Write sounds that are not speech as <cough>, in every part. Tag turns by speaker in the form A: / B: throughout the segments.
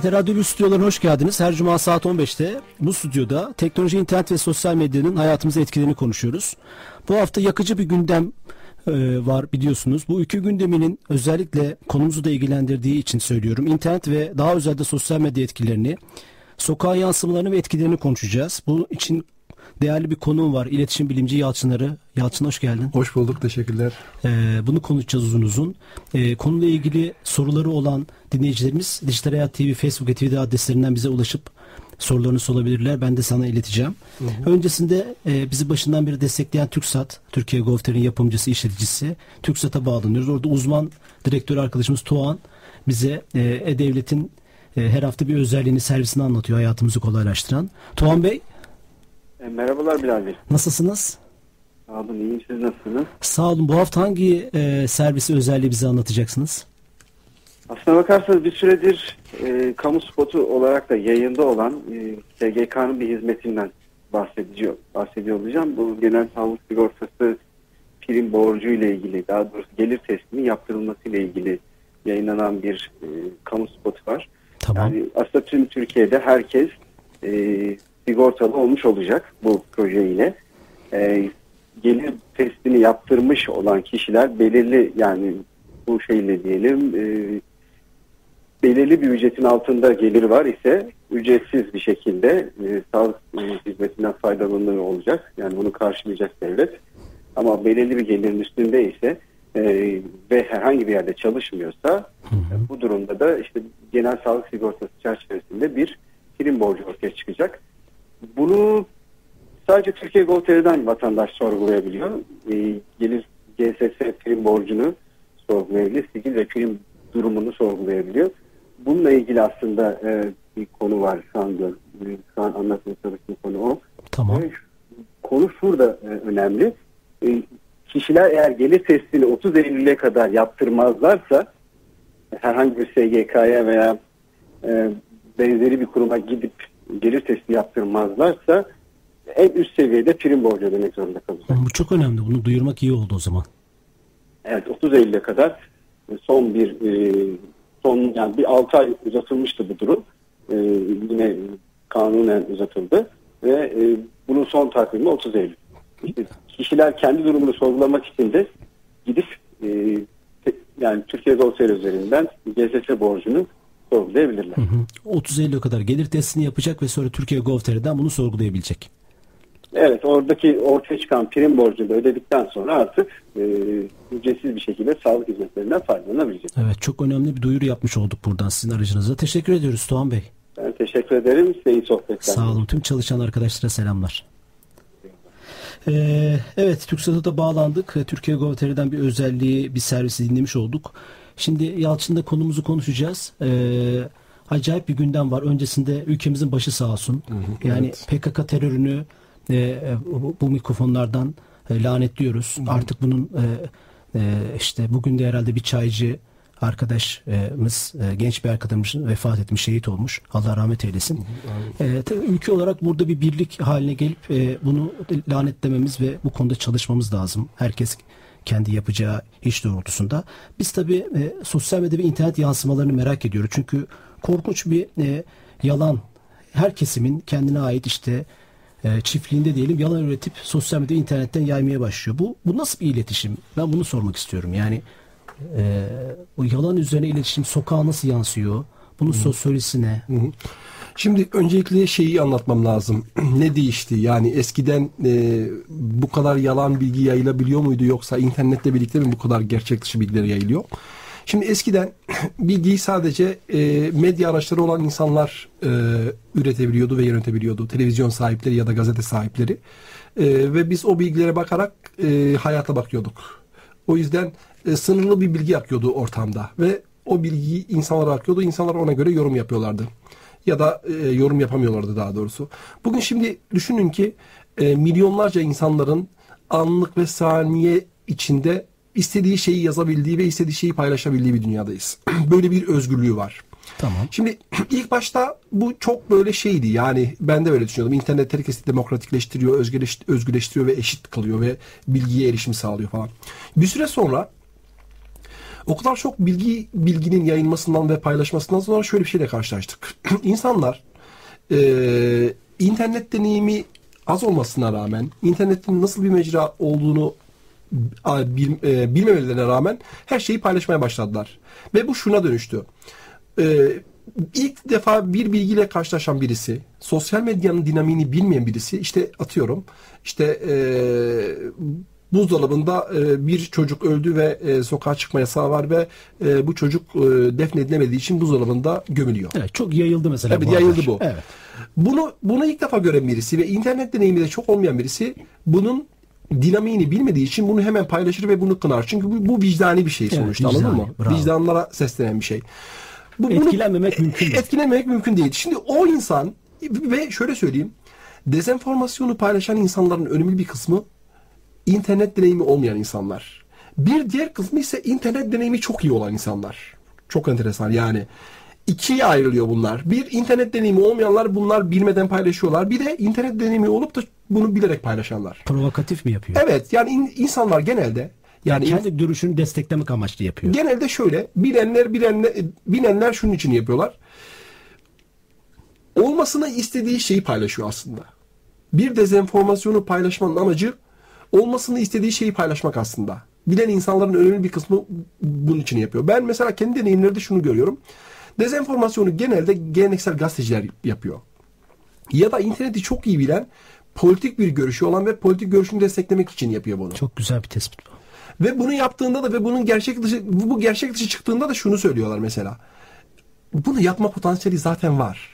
A: TRT Radyo stüdyolarına hoş geldiniz. Her cuma saat 15'te bu stüdyoda teknoloji, internet ve sosyal medyanın hayatımıza etkilerini konuşuyoruz. Bu hafta yakıcı bir gündem e, var biliyorsunuz. Bu iki gündeminin özellikle konumuzu da ilgilendirdiği için söylüyorum. İnternet ve daha özellikle sosyal medya etkilerini, sokağa yansımalarını ve etkilerini konuşacağız. Bu için değerli bir konuğum var. İletişim bilimci Yalçınarı. Yalçın hoş geldin.
B: Hoş bulduk. Teşekkürler.
A: Ee, bunu konuşacağız uzun uzun. Ee, konuyla ilgili soruları olan dinleyicilerimiz Dijital Hayat TV, Facebook ve Twitter adreslerinden bize ulaşıp sorularını sorabilirler. Ben de sana ileteceğim. Hı hı. Öncesinde e, bizi başından beri destekleyen TürkSat, Türkiye Govter'in yapımcısı, işleticisi TürkSat'a bağlanıyoruz. Orada uzman direktör arkadaşımız Tuğan bize e, E-Devlet'in e, her hafta bir özelliğini, servisini anlatıyor hayatımızı kolaylaştıran. Tuğan Bey.
C: E, merhabalar Bilal Bey.
A: Nasılsınız?
C: Sağ olun, iyiyim. Siz nasılsınız?
A: Sağ olun. Bu hafta hangi e, servisi özelliği bize anlatacaksınız?
C: Aslına bakarsanız bir süredir e, kamu spotu olarak da yayında olan e, SGK'nın bir hizmetinden bahsediyor, bahsediyor olacağım. Bu genel sağlık sigortası prim borcu ile ilgili, daha doğrusu gelir testinin yaptırılması ile ilgili yayınlanan bir e, kamu spotu var.
A: Tamam.
C: Yani aslında tüm Türkiye'de herkes e, sigortalı olmuş olacak bu projeyle. E, gelir testini yaptırmış olan kişiler belirli yani bu şeyle diyelim e, belirli bir ücretin altında geliri var ise ücretsiz bir şekilde e, sağlık e, hizmetinden faydalanıyor olacak. Yani bunu karşılayacak devlet. Ama belirli bir gelirin üstünde ise e, ve herhangi bir yerde çalışmıyorsa hı. bu durumda da işte genel sağlık sigortası çerçevesinde bir prim borcu ortaya çıkacak. Bunu sadece Türkiye Gov.tr'den vatandaş sorgulayabiliyor. E, gelir GSS prim borcunu sorgulayabilir. Sicil ve prim durumunu sorgulayabiliyor. Bununla ilgili aslında e, bir konu var şu anda. Şu an anlatmaya çalıştığım konu o.
A: Tamam. E,
C: konu şurada e, önemli. E, kişiler eğer gelir testini 30 Eylül'e kadar yaptırmazlarsa herhangi bir SGK'ya veya e, benzeri bir kuruma gidip gelir testi yaptırmazlarsa en üst seviyede prim borcu ödemek zorunda kalacak.
A: Bu çok önemli. Bunu duyurmak iyi oldu o zaman.
C: Evet 30 Eylül'e kadar son bir e, son yani bir 6 ay uzatılmıştı bu durum. E, yine kanunen uzatıldı ve e, bunun son takvimi 30 Eylül. İşte kişiler kendi durumunu sorgulamak için de gidip e, yani Türkiye Gol üzerinden GSS borcunu sorgulayabilirler. Hı
A: hı. 30 Eylül'e kadar gelir testini yapacak ve sonra Türkiye Gov.tr'den bunu sorgulayabilecek.
C: Evet oradaki ortaya çıkan prim borcunu da ödedikten sonra artık e, ücretsiz bir şekilde sağlık hizmetlerinden faydalanabilecek.
A: Evet çok önemli bir duyuru yapmış olduk buradan sizin aracınıza. Teşekkür ediyoruz Doğan Bey.
C: Ben teşekkür ederim. Size iyi sohbetler.
A: Sağ olun. Tüm çalışan arkadaşlara selamlar. Ee, evet TürkSat'a da bağlandık. Türkiye Gov.tr'den bir özelliği, bir servisi dinlemiş olduk. Şimdi Yalçın'da konumuzu konuşacağız. Ee, acayip bir gündem var. Öncesinde ülkemizin başı sağ olsun. Hı hı, yani evet. PKK terörünü e, e, bu, bu mikrofonlardan e, lanetliyoruz. Hı hı. Artık bunun e, e, işte bugün de herhalde bir çaycı arkadaşımız, e, genç bir arkadaşımız vefat etmiş, şehit olmuş. Allah rahmet eylesin. Hı hı, e, ülke olarak burada bir birlik haline gelip e, bunu lanetlememiz ve bu konuda çalışmamız lazım. Herkes kendi yapacağı iş doğrultusunda. Biz tabii e, sosyal medya ve internet yansımalarını merak ediyoruz. Çünkü korkunç bir e, yalan her kesimin kendine ait işte e, çiftliğinde diyelim yalan üretip sosyal medya internetten yaymaya başlıyor. Bu bu nasıl bir iletişim? Ben bunu sormak istiyorum. Yani e, o yalan üzerine iletişim sokağa nasıl yansıyor? Bunun Hı. sosyolojisi ne? Hı.
B: Şimdi öncelikle şeyi anlatmam lazım. <clears throat> ne değişti? Yani eskiden e, bu kadar yalan bilgi yayılabiliyor muydu yoksa internetle birlikte mi bu kadar gerçek dışı bilgiler yayılıyor? Şimdi eskiden <clears throat> bilgiyi sadece e, medya araçları olan insanlar e, üretebiliyordu ve yönetebiliyordu. Televizyon sahipleri ya da gazete sahipleri. E, ve biz o bilgilere bakarak e, hayata bakıyorduk. O yüzden e, sınırlı bir bilgi akıyordu ortamda ve o bilgiyi insanlara akıyordu. İnsanlar ona göre yorum yapıyorlardı. Ya da e, yorum yapamıyorlardı daha doğrusu. Bugün şimdi düşünün ki e, milyonlarca insanların anlık ve saniye içinde istediği şeyi yazabildiği ve istediği şeyi paylaşabildiği bir dünyadayız. <clears throat> Böyle bir özgürlüğü var.
A: Tamam.
B: Şimdi <clears throat> ilk başta bu çok böyle şeydi yani ben de öyle düşünüyordum. İnternet herkesi demokratikleştiriyor, özgürleş, özgürleştiriyor ve eşit kılıyor ve bilgiye erişim sağlıyor falan. Bir süre sonra o kadar çok bilgi bilginin yayılmasından ve paylaşmasından sonra şöyle bir şeyle karşılaştık. <clears throat> İnsanlar e, internet deneyimi az olmasına rağmen internetin nasıl bir mecra olduğunu e, bilmemelerine rağmen her şeyi paylaşmaya başladılar. Ve bu şuna dönüştü. E, ilk defa bir bilgiyle karşılaşan birisi, sosyal medyanın dinamiğini bilmeyen birisi, işte atıyorum, işte e, buzdolabında e, bir çocuk öldü ve e, sokağa çıkma yasağı var ve e, bu çocuk e, defnedilemediği için buzdolabında gömülüyor.
A: Evet, çok yayıldı mesela.
B: Evet,
A: bu
B: yayıldı
A: haber.
B: bu.
A: Evet.
B: Bunu bunu ilk defa gören birisi ve internet deneyimi de çok olmayan birisi bunun dinamiğini bilmediği için bunu hemen paylaşır ve bunu kınar. Çünkü bu, bu vicdani bir şey
A: Evet,
B: sonuçta anladın
A: vicdani,
B: mı?
A: bravo.
B: Vicdanlara seslenen bir şey. Bu,
A: Etkilenmemek mümkün değil.
B: Etkilenmemek mümkün değil. Şimdi o insan ve şöyle söyleyeyim. Dezenformasyonu paylaşan insanların önemli bir kısmı internet deneyimi olmayan insanlar. Bir diğer kısmı ise internet deneyimi çok iyi olan insanlar. Çok enteresan yani. İkiye ayrılıyor bunlar. Bir internet deneyimi olmayanlar bunlar bilmeden paylaşıyorlar. Bir de internet deneyimi olup da bunu bilerek paylaşanlar.
A: Provokatif mi yapıyor?
B: Evet yani in- insanlar genelde yani
A: Kendi görüşünü desteklemek amaçlı yapıyor.
B: genelde şöyle bilenler bilenler bilenler şunun için yapıyorlar. Olmasını istediği şeyi paylaşıyor aslında. Bir dezenformasyonu paylaşmanın amacı olmasını istediği şeyi paylaşmak aslında. Bilen insanların önemli bir kısmı bunun için yapıyor. Ben mesela kendi deneyimlerimde şunu görüyorum. Dezenformasyonu genelde geleneksel gazeteciler yapıyor. Ya da interneti çok iyi bilen politik bir görüşü olan ve politik görüşünü desteklemek için yapıyor bunu.
A: Çok güzel bir tespit bu.
B: Ve bunu yaptığında da ve bunun gerçek dışı bu bu gerçek dışı çıktığında da şunu söylüyorlar mesela. Bunu yapma potansiyeli zaten var.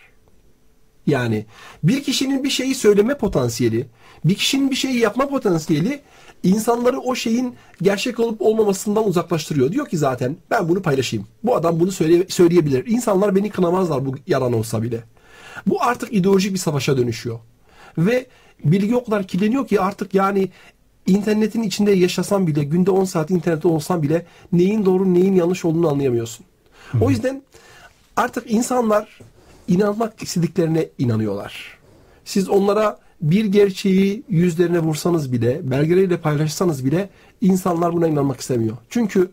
B: Yani bir kişinin bir şeyi söyleme potansiyeli, bir kişinin bir şeyi yapma potansiyeli insanları o şeyin gerçek olup olmamasından uzaklaştırıyor. Diyor ki zaten ben bunu paylaşayım. Bu adam bunu söyle, söyleyebilir. İnsanlar beni kınamazlar bu yalan olsa bile. Bu artık ideolojik bir savaşa dönüşüyor. Ve bilgi o kadar kirleniyor ki artık yani internetin içinde yaşasan bile günde 10 saat internette olsan bile neyin doğru neyin yanlış olduğunu anlayamıyorsun. O yüzden artık insanlar inanmak istediklerine inanıyorlar. Siz onlara bir gerçeği yüzlerine vursanız bile, belgeleriyle paylaşsanız bile insanlar buna inanmak istemiyor. Çünkü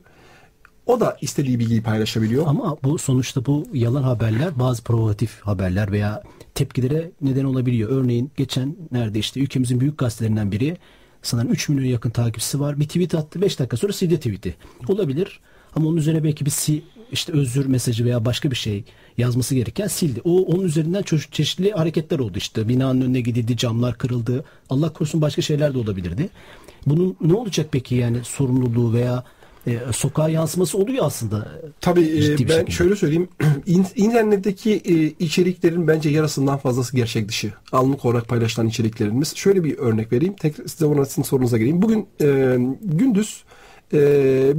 B: o da istediği bilgiyi paylaşabiliyor.
A: Ama bu sonuçta bu yalan haberler bazı provokatif haberler veya tepkilere neden olabiliyor. Örneğin geçen nerede işte ülkemizin büyük gazetelerinden biri sanırım 3 milyon yakın takipçisi var. Bir tweet attı 5 dakika sonra sildi tweet'i. Olabilir ama onun üzerine belki bir si, işte özür mesajı veya başka bir şey yazması gereken sildi. O onun üzerinden çe- çeşitli hareketler oldu işte. Binanın önüne gidildi, camlar kırıldı. Allah korusun başka şeyler de olabilirdi. Bunun ne olacak peki yani sorumluluğu veya e, sokağa yansıması oluyor aslında.
B: Tabii e,
A: Ciddi bir
B: ben
A: şekilde.
B: şöyle söyleyeyim. <clears throat> İn- İnternetteki e, içeriklerin bence yarısından fazlası gerçek dışı. Anlık olarak paylaşılan içeriklerimiz. Şöyle bir örnek vereyim. Tekrar size ona sizin sorunuza geleyim. Bugün e, gündüz e,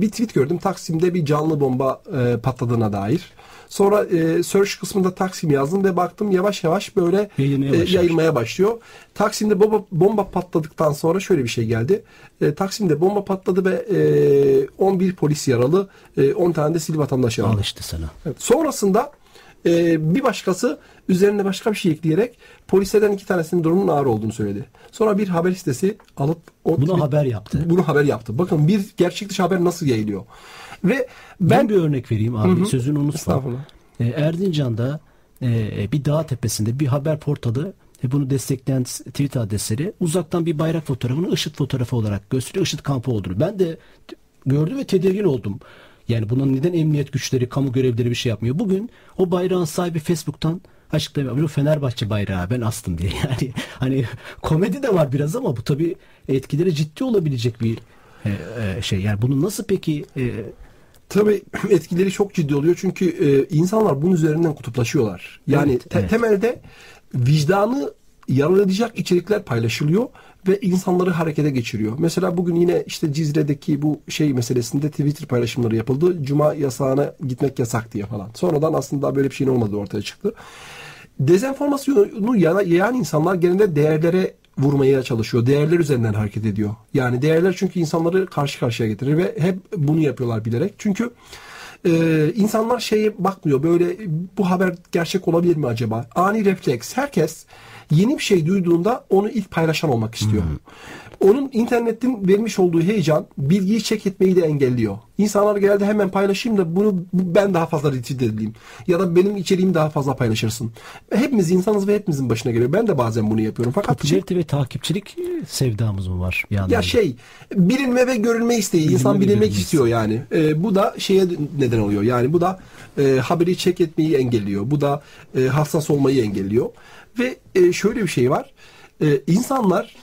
B: bir tweet gördüm. Taksim'de bir canlı bomba e, patladığına dair. Sonra e, search kısmında Taksim yazdım ve baktım yavaş yavaş böyle
A: Yayılmaya
B: e, yayılmaya başlıyor. Taksim'de bomba, bomba patladıktan sonra şöyle bir şey geldi. E, Taksim'de bomba patladı ve e, 11 polis yaralı, e, 10 tane de sivil vatandaş yaralı.
A: Al işte sana.
B: Evet. Sonrasında e, bir başkası üzerine başka bir şey ekleyerek polislerden iki tanesinin durumunun ağır olduğunu söyledi. Sonra bir haber sitesi alıp o
A: Bunu
B: tweet-
A: haber yaptı.
B: Bunu haber yaptı. Bakın bir gerçek dışı haber nasıl yayılıyor. Ve
A: Ben
B: ben
A: bir örnek vereyim abi.
B: Hı hı.
A: Sözünü unutma.
B: Estağfurullah.
A: E, Erzincan'da e, bir dağ tepesinde bir haber portalı ve bunu destekleyen tweet adresleri uzaktan bir bayrak fotoğrafını IŞİD fotoğrafı olarak gösteriyor. IŞİD kampı olduğunu. Ben de gördüm ve tedirgin oldum. Yani bunun neden emniyet güçleri, kamu görevlileri bir şey yapmıyor? Bugün o bayrağın sahibi Facebook'tan açıklama yapıyor. Fenerbahçe bayrağı ben astım diye. <laughs> Yani hani komedi de var biraz ama bu tabii etkileri ciddi olabilecek bir e, e, şey. Yani bunu nasıl peki e,
B: Tabii <clears throat> etkileri çok ciddi oluyor çünkü e, insanlar bunun üzerinden kutuplaşıyorlar. Yani
A: Evet,
B: te-
A: evet.
B: temelde vicdanı yaralayacak içerikler paylaşılıyor ve insanları harekete geçiriyor. Mesela bugün yine işte Cizre'deki bu şey meselesinde Twitter paylaşımları yapıldı. Cuma yasağına gitmek yasak diye falan. Sonradan aslında böyle bir şeyin olmadığı ortaya çıktı. Dezenformasyonu yayan insanlar genelde değerlere vurmaya çalışıyor. Değerler üzerinden hareket ediyor. Yani değerler çünkü insanları karşı karşıya getirir ve hep bunu yapıyorlar bilerek. Çünkü e, insanlar şeye bakmıyor. Böyle bu haber gerçek olabilir mi acaba? Ani refleks. Herkes yeni bir şey duyduğunda onu ilk paylaşan olmak istiyor. Hmm. Onun internetin vermiş olduğu heyecan bilgiyi çek etmeyi de engelliyor. İnsanlar genelde hemen paylaşayım da bunu ben daha fazla retweet edeyim. Ya da benim içeriğimi daha fazla paylaşırsın. Hepimiz insanız ve hepimizin başına geliyor. Ben de bazen bunu yapıyorum. Fakat
A: Popülarite ve takipçilik sevdamız mı var?
B: Bir ya şey bilinme ve görülme isteği. Bilinme İnsan bilinmek istiyor yani. Ee, bu da şeye neden oluyor. Yani bu da e, haberi çek etmeyi engelliyor. Bu da e, hassas olmayı engelliyor. Ve e, şöyle bir şey var. E, insanlar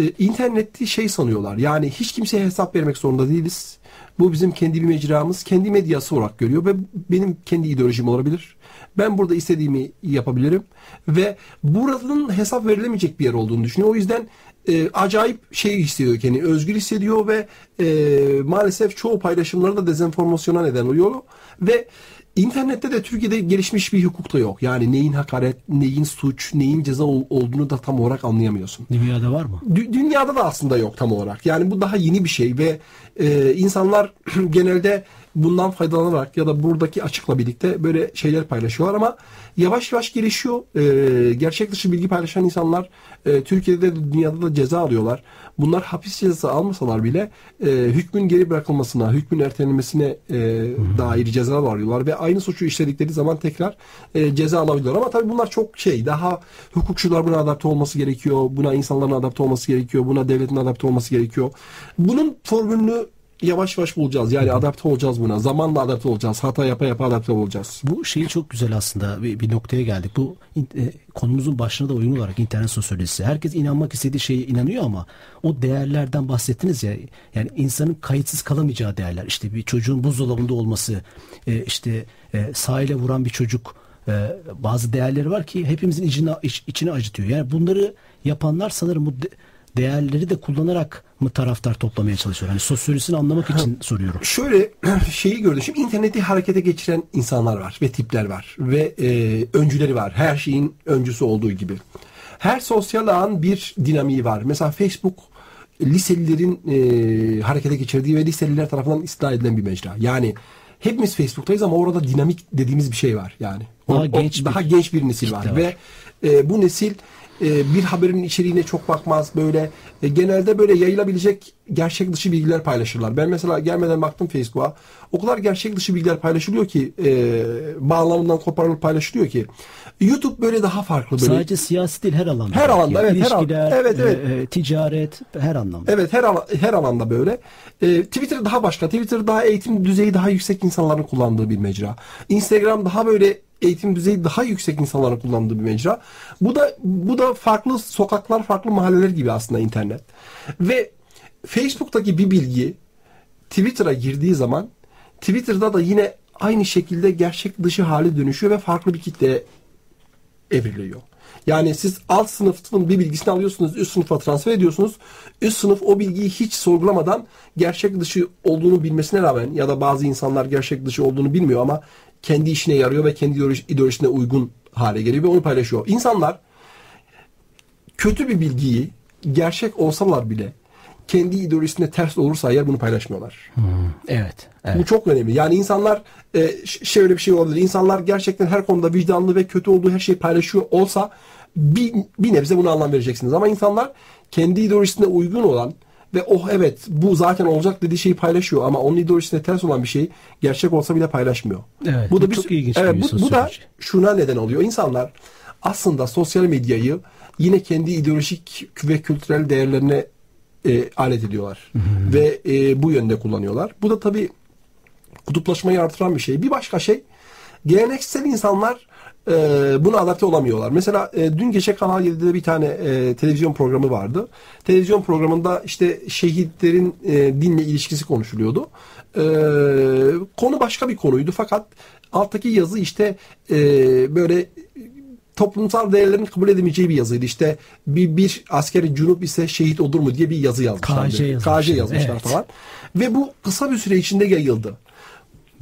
B: e, internette şey sanıyorlar. Yani hiç kimseye hesap vermek zorunda değiliz. Bu bizim kendi bir mecramız, kendi medyası olarak görüyor ve benim kendi ideolojim olabilir. Ben burada istediğimi yapabilirim ve buranın hesap verilemeyecek bir yer olduğunu düşünüyor. O yüzden e, acayip şey hissediyor kendini, özgür hissediyor ve e, maalesef çoğu paylaşımları da dezenformasyona neden oluyor ve İnternette de Türkiye'de gelişmiş bir hukuk da yok. Yani neyin hakaret, neyin suç, neyin ceza olduğunu da tam olarak anlayamıyorsun.
A: Dünyada var mı?
B: Dü- dünyada da aslında yok tam olarak. Yani bu daha yeni bir şey ve e, insanlar <clears throat> genelde bundan faydalanarak ya da buradaki açıkla birlikte böyle şeyler paylaşıyorlar ama yavaş yavaş gelişiyor. E, gerçek dışı bilgi paylaşan insanlar e, Türkiye'de de dünyada da ceza alıyorlar. Bunlar hapis cezası almasalar bile e, hükmün geri bırakılmasına, hükmün ertelenmesine e, dair ceza varıyorlar ve aynı suçu işledikleri zaman tekrar e, ceza alabiliyorlar. Ama tabii bunlar çok şey, daha hukukçular buna adapte olması gerekiyor, buna insanların adapte olması gerekiyor, buna devletin adapte olması gerekiyor. Bunun formülünü yavaş yavaş bulacağız. Yani adapte olacağız buna. Zamanla adapte olacağız. Hata yapa yapa adapte olacağız.
A: Bu şeyi çok güzel aslında. Bir, bir noktaya geldik. Bu e, konumuzun başına da uygun olarak internet sosyolojisi. Herkes inanmak istediği şeye inanıyor ama o değerlerden bahsettiniz ya. Yani insanın kayıtsız kalamayacağı değerler. İşte bir çocuğun buzdolabında olması, e, işte e, sahile vuran bir çocuk e, bazı değerleri var ki hepimizin içine, iç, içine acıtıyor. Yani bunları yapanlar sanırım bu de, değerleri de kullanarak mı taraftar toplamaya çalışıyor? Hani sosyolojisini anlamak için soruyorum.
B: Şöyle <clears throat> şeyi gördüm. Şimdi interneti harekete geçiren insanlar var ve tipler var ve e, öncüleri var. Her şeyin öncüsü olduğu gibi. Her sosyal ağın bir dinamiği var. Mesela Facebook liselilerin e, harekete geçirdiği ve liseliler tarafından istila edilen bir mecra. Yani hepimiz Facebook'tayız ama orada dinamik dediğimiz bir şey var yani.
A: Daha o, genç
B: o, daha bir genç bir nesil var. var ve e, bu nesil e, bir haberin içeriğine çok bakmaz böyle e, genelde böyle yayılabilecek gerçek dışı bilgiler paylaşırlar. Ben mesela gelmeden baktım Facebook'a o kadar gerçek dışı bilgiler paylaşılıyor ki e, bağlamından koparılıp paylaşılıyor ki YouTube böyle daha farklı böyle.
A: Sadece siyasi değil her alanda.
B: Her alanda evet
A: her
B: alanda.
A: Evet evet. E, e, ticaret her anlamda.
B: Evet her her alanda böyle. E, Twitter daha başka. Twitter daha eğitim düzeyi daha yüksek insanların kullandığı bir mecra. Instagram daha böyle eğitim düzeyi daha yüksek insanların kullandığı bir mecra. Bu da bu da farklı sokaklar, farklı mahalleler gibi aslında internet. Ve Facebook'taki bir bilgi Twitter'a girdiği zaman Twitter'da da yine aynı şekilde gerçek dışı hali dönüşüyor ve farklı bir kitleye evriliyor. Yani siz alt sınıfın bir bilgisini alıyorsunuz, üst sınıfa transfer ediyorsunuz. Üst sınıf o bilgiyi hiç sorgulamadan gerçek dışı olduğunu bilmesine rağmen ya da bazı insanlar gerçek dışı olduğunu bilmiyor ama kendi işine yarıyor ve kendi ideolojisine uygun hale geliyor ve onu paylaşıyor. İnsanlar kötü bir bilgiyi gerçek olsalar bile kendi ideolojisine ters olursa eğer bunu paylaşmıyorlar.
A: Hmm, evet, evet.
B: Bu çok önemli. Yani insanlar e, şöyle bir şey olabilir. İnsanlar gerçekten her konuda vicdanlı ve kötü olduğu her şeyi paylaşıyor olsa bir, bir nebze buna anlam vereceksiniz. Ama insanlar kendi ideolojisine uygun olan ve oh evet bu zaten olacak dediği şeyi paylaşıyor ama onun ideolojisine ters olan bir şey gerçek olsa bile paylaşmıyor.
A: Evet, bu da bir, çok ilginç evet, bir
B: bu, bu da şuna neden oluyor. İnsanlar aslında sosyal medyayı yine kendi ideolojik ve kültürel değerlerine e, alet ediyorlar. Ve e, bu yönde kullanıyorlar. Bu da tabii kutuplaşmayı artıran bir şey. Bir başka şey geleneksel insanlar e, buna adapte olamıyorlar. Mesela e, dün gece Kanal 7'de bir tane e, televizyon programı vardı. Televizyon programında işte şehitlerin e, dinle ilişkisi konuşuluyordu. E, konu başka bir konuydu fakat alttaki yazı işte e, böyle toplumsal değerlerin kabul edemeyeceği bir yazıydı. İşte bir, bir askeri cunup ise şehit olur mu diye bir yazı yazmışlardı.
A: KJ yazmışlar.
B: KJ yazmışlar
A: Evet.
B: falan. Ve bu kısa bir süre içinde yayıldı.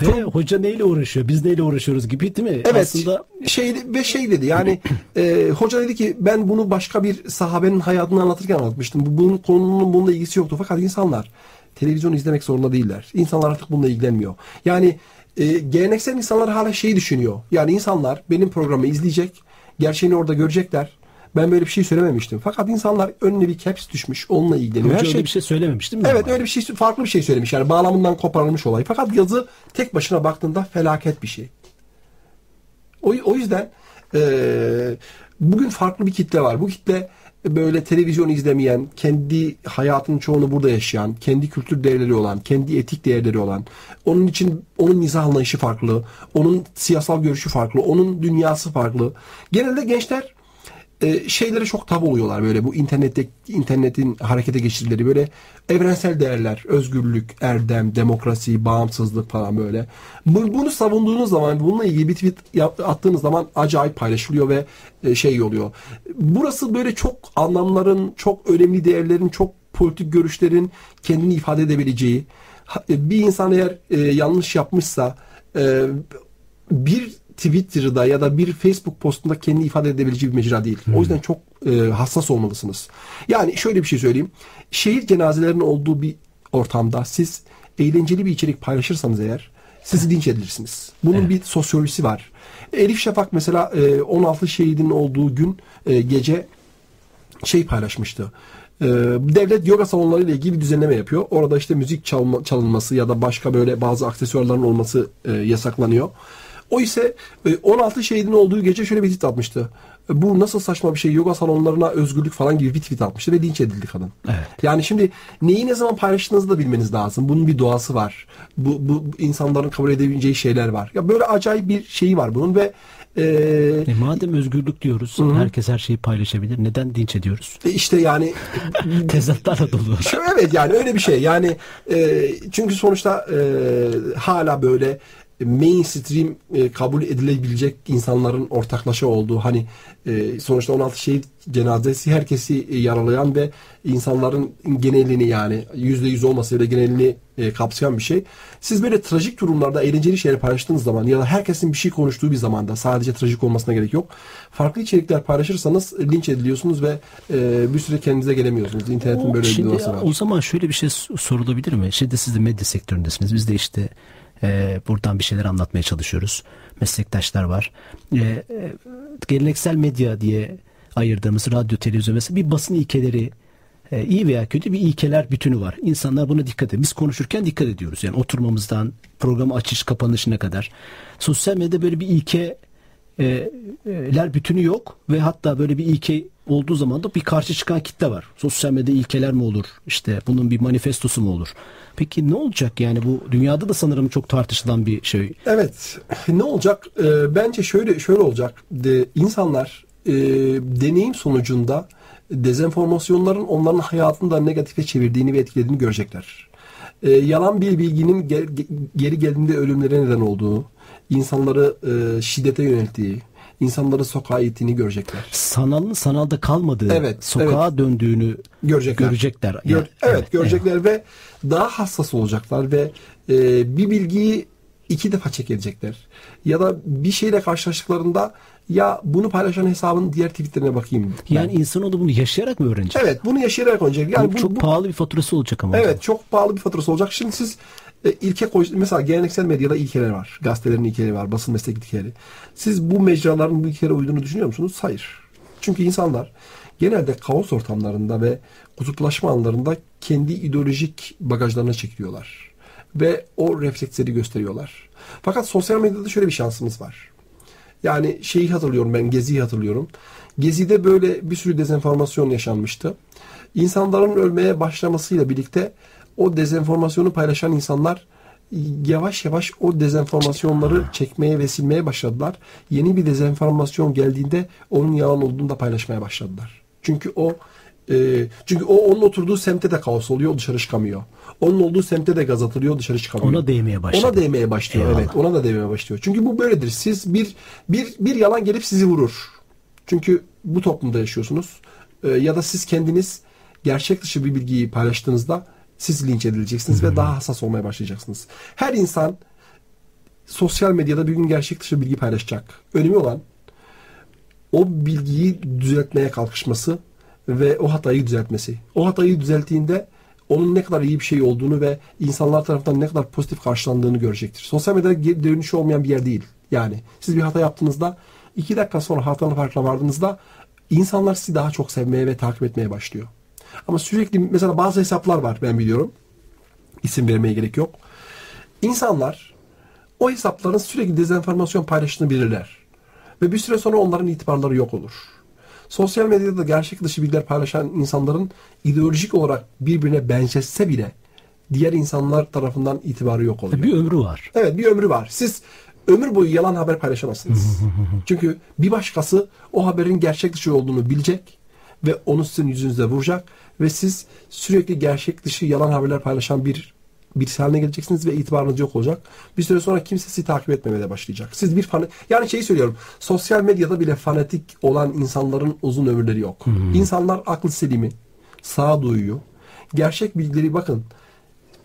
A: Ve hoca neyle uğraşıyor? Biz neyle uğraşıyoruz gibi değil mi?
B: Evet.
A: Aslında
B: şey ve şey dedi yani <clears throat> e, hoca dedi ki ben bunu başka bir sahabenin hayatını anlatırken anlatmıştım. Bu bunun konunun bununla ilgisi yoktu. Fakat insanlar televizyon izlemek zorunda değiller. İnsanlar artık bununla ilgilenmiyor. Yani e, geleneksel insanlar hala şeyi düşünüyor. Yani insanlar benim programı izleyecek. Gerçeğini orada görecekler. Ben böyle bir şey söylememiştim. Fakat insanlar önüne bir caps düşmüş. Onunla ilgileniyor. Her
A: öyle
B: şey
A: bir şey söylememiş değil mi?
B: Evet
A: Ama?
B: öyle bir şey farklı bir şey söylemiş yani bağlamından koparılmış olay. Fakat yazı tek başına baktığında felaket bir şey. O, o yüzden eee, bugün farklı bir kitle var. Bu kitle böyle televizyon izlemeyen, kendi hayatının çoğunu burada yaşayan, kendi kültür değerleri olan, kendi etik değerleri olan, onun için onun mizah anlayışı farklı, onun siyasal görüşü farklı, onun dünyası farklı. Genelde gençler e, şeylere çok tabu oluyorlar böyle bu internette internetin harekete geçirdileri böyle evrensel değerler, özgürlük, erdem, demokrasi, bağımsızlık falan böyle. Bu- bunu savunduğunuz zaman, bununla ilgili bir tweet attığınız zaman acayip paylaşılıyor ve e, şey oluyor. Burası böyle çok anlamların, çok önemli değerlerin, çok politik görüşlerin kendini ifade edebileceği. E, Bir insan eğer e, yanlış yapmışsa e, bir Twitter'da ya da bir Facebook postunda kendi ifade edebileceği bir mecra değil. O yüzden çok e, hassas olmalısınız. Yani şöyle bir şey söyleyeyim. Şehir cenazelerinin olduğu bir ortamda siz eğlenceli bir içerik paylaşırsanız eğer sizi linç edilirsiniz. Bunun bir sosyolojisi var. Elif Şafak mesela e, 16 şehidin olduğu gün e, gece şey paylaşmıştı. Ee, devlet yoga salonları ile ilgili bir düzenleme yapıyor. Orada işte müzik çalma, çalınması ya da başka böyle bazı aksesuarların olması e, yasaklanıyor. O ise e, 16 şehidin olduğu gece şöyle bir tweet atmıştı. E, Bu nasıl saçma bir şey yoga salonlarına özgürlük falan gibi bir tweet atmıştı ve linç edildi kadın.
A: Evet.
B: Yani şimdi neyi ne zaman paylaştığınızı da bilmeniz lazım. Bunun bir doğası var. Bu, bu insanların kabul edebileceği şeyler var. Ya böyle acayip bir şeyi var bunun ve e,
A: E, madem özgürlük diyoruz, herkes her şeyi paylaşabilir. Neden dinç ediyoruz?
B: e, işte yani <laughs>
A: Tezatlarla dolu.
B: Şu, evet yani öyle bir şey. Yani e, çünkü sonuçta e, hala böyle mainstream e, kabul edilebilecek insanların ortaklaşa olduğu hani e, sonuçta 16 şehit cenazesi herkesi e, yaralayan ve insanların genelini yani yüzde yüz olmasa bile genelini e, kapsayan bir şey. Siz böyle trajik durumlarda eğlenceli şeyler paylaştığınız zaman ya da herkesin bir şey konuştuğu bir zamanda sadece trajik olmasına gerek yok. Farklı içerikler paylaşırsanız linç ediliyorsunuz ve e, bir süre kendinize gelemiyorsunuz. İnternetin böyle bir doğası var.
A: o zaman şöyle bir şey sorulabilir mi? Şimdi siz de medya sektöründesiniz. Biz de işte e, buradan bir şeyler anlatmaya çalışıyoruz. Meslektaşlar var. E, e, geleneksel medya diye ayırdığımız radyo, televizyon mesela bir basın ilkeleri e, iyi veya kötü bir ilkeler bütünü var. İnsanlar buna dikkat ediyor. Biz konuşurken dikkat ediyoruz. Yani oturmamızdan programı açış kapanışına kadar. Sosyal medyada böyle bir ilke e, e, ler bütünü yok ve hatta böyle bir ilke olduğu zaman da bir karşı çıkan kitle var. Sosyal medya ilkeler mi olur? İşte bunun bir manifestosu mu olur? Peki ne olacak yani bu dünyada da sanırım çok tartışılan bir şey.
B: Evet. Ne olacak? Ee, bence şöyle şöyle olacak. De, insanlar e, deneyim sonucunda dezenformasyonların onların hayatını da negatife çevirdiğini ve etkilediğini görecekler. Ee, yalan bir bilginin ge- ge- geri geldiğinde ölümlere neden olduğu, insanları e, şiddete yönelttiği, insanları sokağa ittiğini görecekler.
A: Sanalın sanalda kalmadığı,
B: Evet,
A: sokağa döndüğünü
B: Görecekler.
A: görecekler.
B: Gör-
A: Yani,
B: evet, görecekler ve daha hassas olacaklar ve e, bir bilgiyi iki defa check edecekler. Ya da bir şeyle karşılaştıklarında ya bunu paylaşan hesabın diğer tweetlerine bakayım. ben.
A: Yani insanoğlu bunu yaşayarak mı öğrenecek?
B: evet bunu yaşayarak oynayacak. Yani
A: Bu
B: bu,
A: çok
B: bu-
A: pahalı bir faturası olacak ama.
B: Evet çok pahalı bir faturası olacak. Şimdi siz e, ilke koy, mesela geleneksel medyada ilkeler var. Gazetelerin ilkeleri var. Basın meslek ilkeleri. Siz bu mecraların bu ilkelere uyduğunu düşünüyor musunuz? Hayır. Çünkü insanlar genelde kaos ortamlarında ve kutuplaşma anlarında kendi ideolojik bagajlarına çekiliyorlar. Ve o refleksleri gösteriyorlar. Fakat sosyal medyada şöyle bir şansımız var. Yani şeyi hatırlıyorum ben Gezi'yi hatırlıyorum. Gezi'de böyle bir sürü dezenformasyon yaşanmıştı. İnsanların ölmeye başlamasıyla birlikte o dezenformasyonu paylaşan insanlar yavaş yavaş o dezenformasyonları çekmeye ve silmeye başladılar. Yeni bir dezenformasyon geldiğinde onun yalan olduğunu da paylaşmaya başladılar. Çünkü o e, çünkü o onun oturduğu semtte de kaos oluyor, dışarı çıkamıyor. Onun olduğu semtte de gaz atılıyor, dışarı çıkamıyor.
A: Ona değmeye başladı.
B: Ona değmeye başlıyor.
A: Eyvallah.
B: Evet, ona da değmeye başlıyor. Çünkü bu böyledir. Siz bir bir bir yalan gelip sizi vurur. Çünkü bu toplumda yaşıyorsunuz. E, ya da siz kendiniz gerçek dışı bir bilgiyi paylaştığınızda siz linç edileceksiniz ve daha hassas olmaya başlayacaksınız. Her insan sosyal medyada bir gün gerçek dışı bilgi paylaşacak. Önemli olan o bilgiyi düzeltmeye kalkışması ve o hatayı düzeltmesi. O hatayı düzelttiğinde onun ne kadar iyi bir şey olduğunu ve insanlar tarafından ne kadar pozitif karşılandığını görecektir. Sosyal medyada geri dönüşü olmayan bir yer değil. Yani siz bir hata yaptığınızda iki dakika sonra hatalı farkına vardığınızda insanlar sizi daha çok sevmeye ve takip etmeye başlıyor. Ama sürekli mesela bazı hesaplar var ben biliyorum. İsim vermeye gerek yok. İnsanlar o hesapların sürekli dezenformasyon paylaştığını bilirler. Ve bir süre sonra onların itibarları yok olur. Sosyal medyada gerçek dışı bilgiler paylaşan insanların ideolojik olarak birbirine benzetse bile diğer insanlar tarafından itibarı yok oluyor.
A: Bir ömrü var.
B: Evet bir ömrü var. Siz ömür boyu yalan haber paylaşamazsınız. <laughs> Çünkü bir başkası o haberin gerçek dışı olduğunu bilecek ve onu sizin yüzünüze vuracak ve siz sürekli gerçek dışı yalan haberler paylaşan bir birisi haline geleceksiniz ve itibarınız yok olacak. Bir süre sonra kimse sizi takip etmemeye başlayacak. Siz bir fan yani şeyi söylüyorum. Sosyal medyada bile fanatik olan insanların uzun ömürleri yok. Hmm. İnsanlar aklı selimi, sağduyuyu, gerçek bilgileri bakın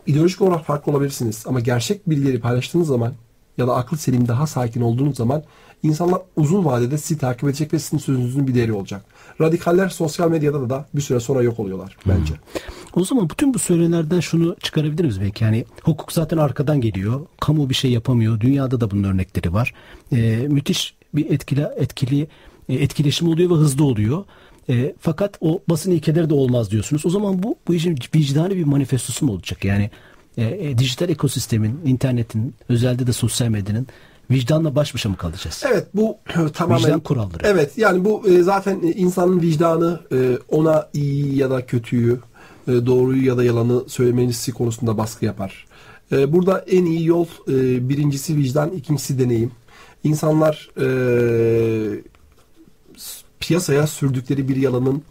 B: ideolojik olarak farklı olabilirsiniz ama gerçek bilgileri paylaştığınız zaman ya da aklı selim daha sakin olduğunuz zaman insanlar uzun vadede sizi takip edecek ve sizin sözünüzün bir değeri olacak. Radikaller sosyal medyada da bir süre sonra yok oluyorlar bence.
A: Hmm. O zaman bütün bu söylenenlerden şunu çıkarabilir miyiz belki? Yani hukuk zaten arkadan geliyor. Kamu bir şey yapamıyor. Dünyada da bunun örnekleri var. Ee, müthiş bir etkili etkili etkileşim oluyor ve hızlı oluyor. E, fakat o basın ilkeleri de olmaz diyorsunuz. O zaman bu bu işin vicdani bir manifestosu mu olacak? Yani e, e, dijital ekosistemin, internetin, özelde de sosyal medyanın vicdanla baş başa mı kalacağız?
B: Evet bu <clears throat> tamamen
A: vicdan kuralları.
B: Evet yani bu e, zaten insanın vicdanı e, ona iyi ya da kötüyü, e, doğruyu ya da yalanı söylemesi konusunda baskı yapar. Burada en iyi yol birincisi vicdan, ikincisi deneyim. İnsanlar piyasaya sürdükleri bir yalanın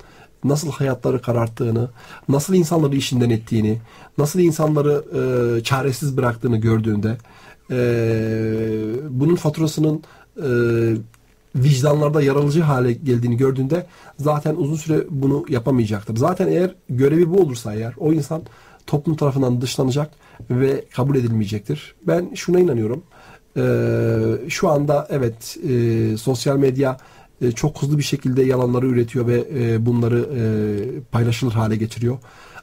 B: nasıl hayatları kararttığını, nasıl insanları işinden ettiğini, nasıl insanları e, çaresiz bıraktığını gördüğünde e, bunun faturasının e, vicdanlarda yaralıcı hale geldiğini gördüğünde zaten uzun süre bunu yapamayacaktır. Zaten eğer görevi bu olursa eğer o insan toplum tarafından dışlanacak ve kabul edilmeyecektir. Ben şuna inanıyorum. E, şu anda evet e, sosyal medya e, çok hızlı bir şekilde yalanları üretiyor ve e, bunları e, paylaşılır hale getiriyor.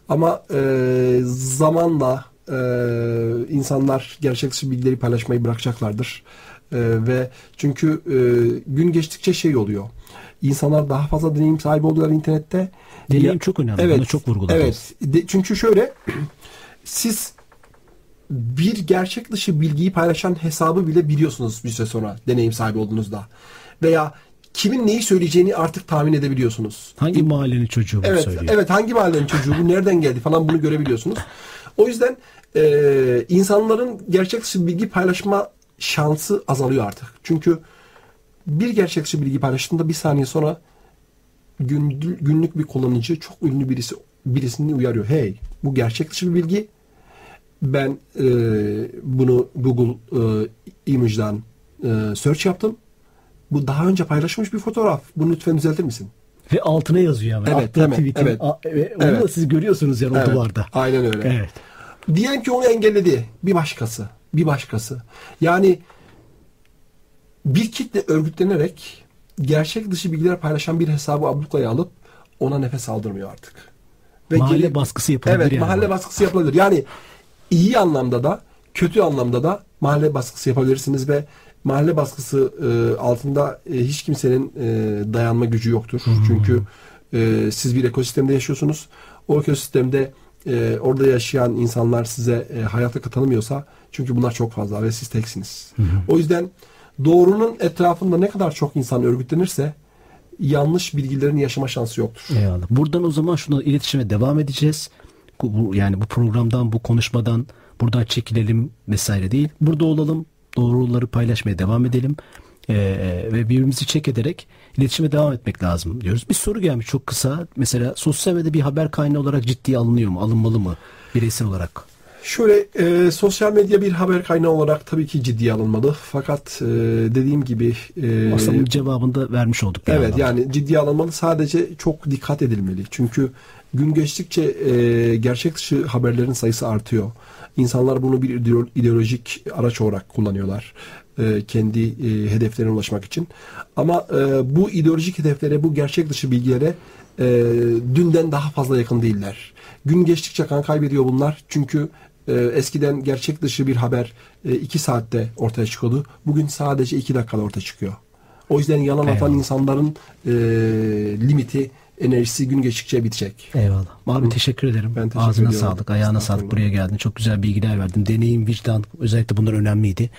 B: Ama e, zamanla e, insanlar gerçek dışı bilgileri paylaşmayı bırakacaklardır. E, ve çünkü e, gün geçtikçe şey oluyor. İnsanlar daha fazla deneyim sahibi oluyorlar internette.
A: Deneyim ya, çok önemli. Evet, Bunu çok vurguladım.
B: Evet. De, çünkü şöyle <clears throat> siz bir gerçek dışı bilgiyi paylaşan hesabı bile biliyorsunuz bir süre sonra deneyim sahibi olduğunuzda. Veya kimin neyi söyleyeceğini artık tahmin edebiliyorsunuz.
A: Hangi mahallenin çocuğu bunu
B: evet,
A: söylüyor?
B: Evet hangi mahallenin çocuğu bu nereden geldi falan bunu görebiliyorsunuz. O yüzden e, insanların gerçek dışı bilgi paylaşma şansı azalıyor artık. Çünkü bir gerçek dışı bilgi paylaştığında bir saniye sonra gün, günlük bir kullanıcı çok ünlü birisi birisini uyarıyor. Hey bu gerçek dışı bir bilgi. Ben e, bunu Google e, Image'dan e, search yaptım bu daha önce paylaşılmış bir fotoğraf. Bunu lütfen düzeltir misin?
A: Ve altına yazıyor ama.
B: Evet, evet, evet.
A: A, ve onu evet. da siz görüyorsunuz yani evet, o duvarda.
B: Aynen öyle.
A: Evet.
B: Diyen ki onu engelledi. Bir başkası. Bir başkası. Yani bir kitle örgütlenerek gerçek dışı bilgiler paylaşan bir hesabı ablukaya alıp ona nefes aldırmıyor artık.
A: Ve mahalle gelip, baskısı yapılabilir.
B: Evet yani mahalle bu. baskısı yapılabilir. Yani iyi anlamda da kötü anlamda da mahalle baskısı yapabilirsiniz ve mahalle baskısı e, altında e, hiç kimsenin e, dayanma gücü yoktur. Hı hı. Çünkü e, siz bir ekosistemde yaşıyorsunuz. O ekosistemde e, orada yaşayan insanlar size e, hayata katılmıyorsa çünkü bunlar çok fazla ve siz teksiniz. Hı hı. O yüzden doğrunun etrafında ne kadar çok insan örgütlenirse yanlış bilgilerin yaşama şansı yoktur.
A: Eyvallah. Buradan o zaman şunu iletişime devam edeceğiz. Bu, yani bu programdan, bu konuşmadan buradan çekilelim vesaire değil. Burada olalım, doğruları paylaşmaya devam edelim. Ee, ve birbirimizi çek ederek iletişime devam etmek lazım diyoruz. Bir soru gelmiş çok kısa. Mesela sosyal medyada bir haber kaynağı olarak ciddiye alınıyor mu? Alınmalı mı bireysel olarak?
B: Şöyle e, sosyal medya bir haber kaynağı olarak tabii ki ciddiye alınmalı. Fakat e, dediğim gibi e,
A: Aslında cevabını da vermiş olduk. bir
B: Evet yani ciddiye alınmalı. Sadece çok dikkat edilmeli. Çünkü gün geçtikçe e, gerçek dışı haberlerin sayısı artıyor. İnsanlar bunu bir ideo- ideolojik araç olarak kullanıyorlar. e, kendi e, hedeflerine ulaşmak için. Ama e, bu ideolojik hedeflere, bu gerçek dışı bilgilere dünden daha fazla yakın değiller. Gün geçtikçe kan kaybediyor bunlar. Çünkü e, eskiden gerçek dışı bir haber 2 saatte ortaya çıkıyordu. Bugün sadece 2 dakikada ortaya çıkıyor. O yüzden yalan atan
A: Eyvallah.
B: insanların e, limiti, enerjisi gün geçtikçe bitecek.
A: Eyvallah. Abi teşekkür ederim.
B: Ben teşekkür
A: Ağzına
B: ediyorum.
A: sağlık, ayağına sağlık. Buraya geldin. Çok güzel bilgiler verdin. Deneyim, vicdan özellikle bunlar önemliydi.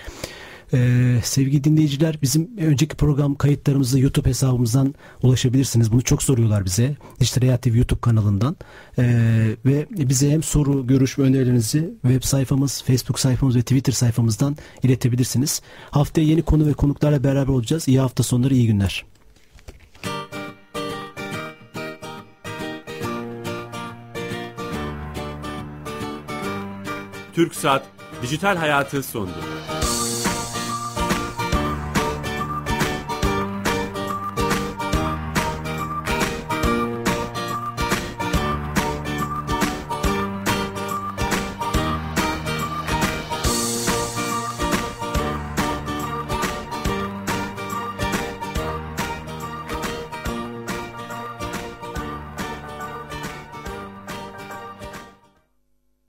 A: Ee, sevgili dinleyiciler bizim önceki program kayıtlarımızı YouTube hesabımızdan ulaşabilirsiniz. Bunu çok soruyorlar bize. Dijital Hayat TV YouTube kanalından. Ee, ve bize hem soru, görüş ve önerilerinizi web sayfamız, Facebook sayfamız ve Twitter sayfamızdan iletebilirsiniz. Haftaya yeni konu ve konuklarla beraber olacağız. İyi hafta sonları, iyi günler.
D: Türk Saat Dijital Hayatı sondu.